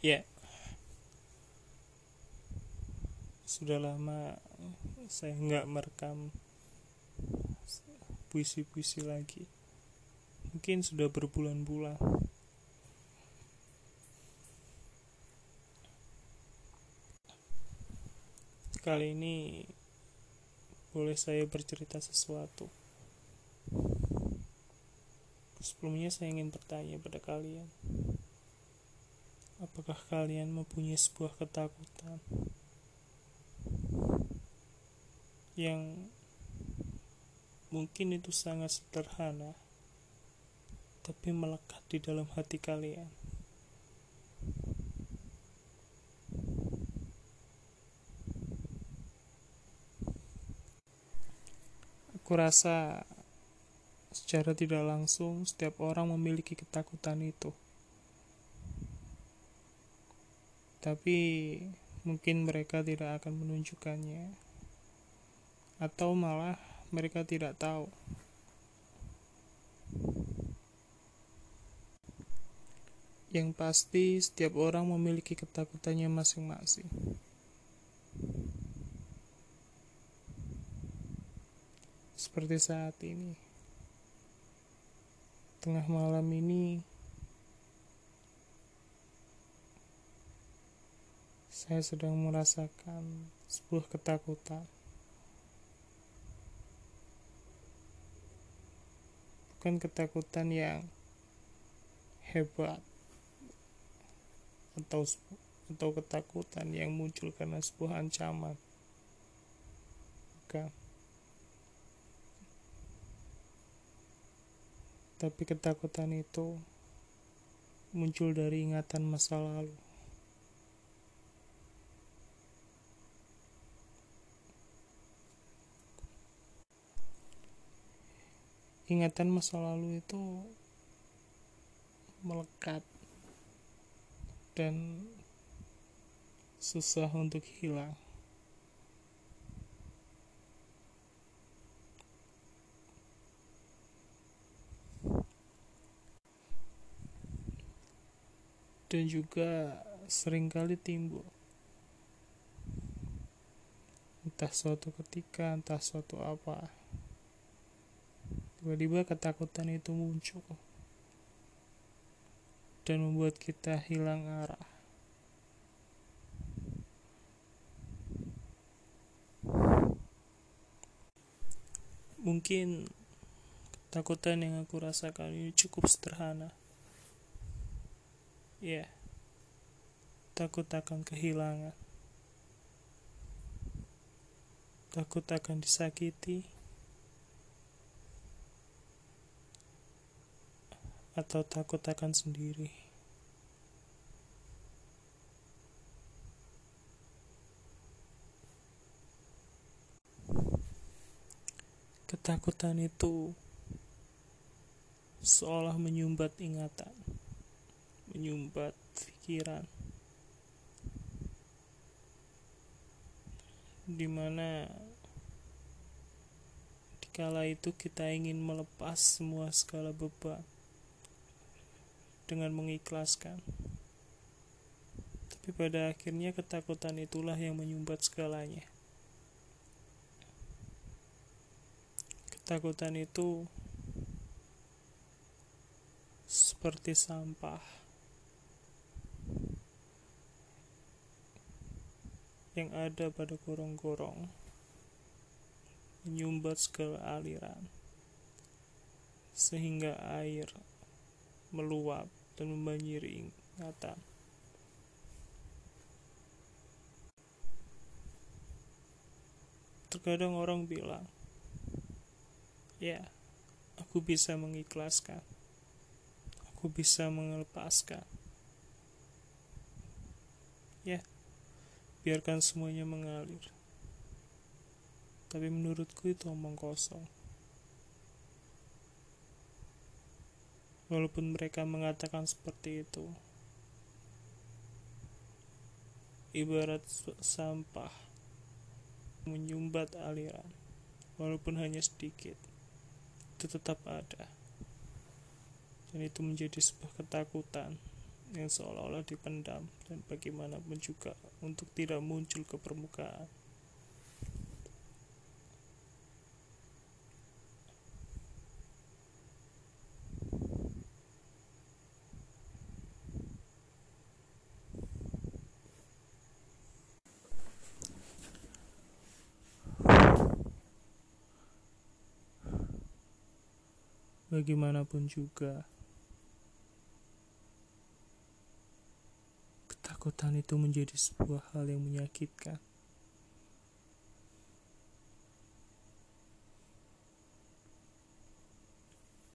Ya, sudah lama saya nggak merekam puisi-puisi lagi. Mungkin sudah berbulan-bulan. Kali ini boleh saya bercerita sesuatu. Sebelumnya saya ingin bertanya pada kalian. Apakah kalian mempunyai sebuah ketakutan yang mungkin itu sangat sederhana, tapi melekat di dalam hati kalian? Aku rasa secara tidak langsung setiap orang memiliki ketakutan itu. Tapi mungkin mereka tidak akan menunjukkannya, atau malah mereka tidak tahu. Yang pasti, setiap orang memiliki ketakutannya masing-masing. Seperti saat ini, tengah malam ini. Saya sedang merasakan sebuah ketakutan. Bukan ketakutan yang hebat atau atau ketakutan yang muncul karena sebuah ancaman. Bukan. Tapi ketakutan itu muncul dari ingatan masa lalu. Ingatan masa lalu itu melekat dan susah untuk hilang. Dan juga sering kali timbul entah suatu ketika, entah suatu apa tiba-tiba ketakutan itu muncul dan membuat kita hilang arah. Mungkin ketakutan yang aku rasakan ini cukup sederhana. Ya, yeah, takut akan kehilangan, takut akan disakiti. Atau takut akan sendiri. Ketakutan itu seolah menyumbat ingatan, menyumbat pikiran, di mana dikala itu kita ingin melepas semua skala beban dengan mengikhlaskan. Tapi pada akhirnya ketakutan itulah yang menyumbat segalanya. Ketakutan itu seperti sampah yang ada pada gorong-gorong menyumbat segala aliran sehingga air meluap dan membanjiri ingatan. Terkadang orang bilang, "Ya, aku bisa mengikhlaskan, aku bisa melepaskan." Ya, biarkan semuanya mengalir. Tapi menurutku itu omong kosong. Walaupun mereka mengatakan seperti itu. Ibarat sampah menyumbat aliran, walaupun hanya sedikit, itu tetap ada. Dan itu menjadi sebuah ketakutan yang seolah-olah dipendam dan bagaimanapun juga untuk tidak muncul ke permukaan. Bagaimanapun juga, ketakutan itu menjadi sebuah hal yang menyakitkan.